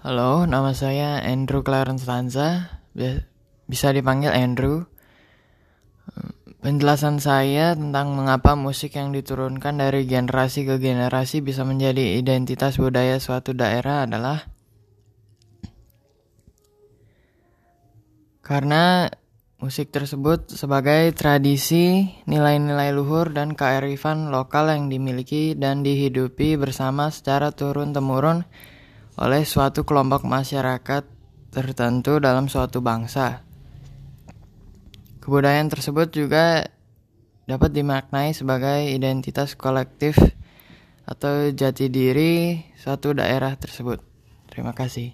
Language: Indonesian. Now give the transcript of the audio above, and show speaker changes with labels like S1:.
S1: Halo, nama saya Andrew Clarence Lanza, bisa dipanggil Andrew. Penjelasan saya tentang mengapa musik yang diturunkan dari generasi ke generasi bisa menjadi identitas budaya suatu daerah adalah karena musik tersebut sebagai tradisi, nilai-nilai luhur, dan kearifan lokal yang dimiliki dan dihidupi bersama secara turun-temurun oleh suatu kelompok masyarakat tertentu dalam suatu bangsa. Kebudayaan tersebut juga dapat dimaknai sebagai identitas kolektif atau jati diri suatu daerah tersebut. Terima kasih.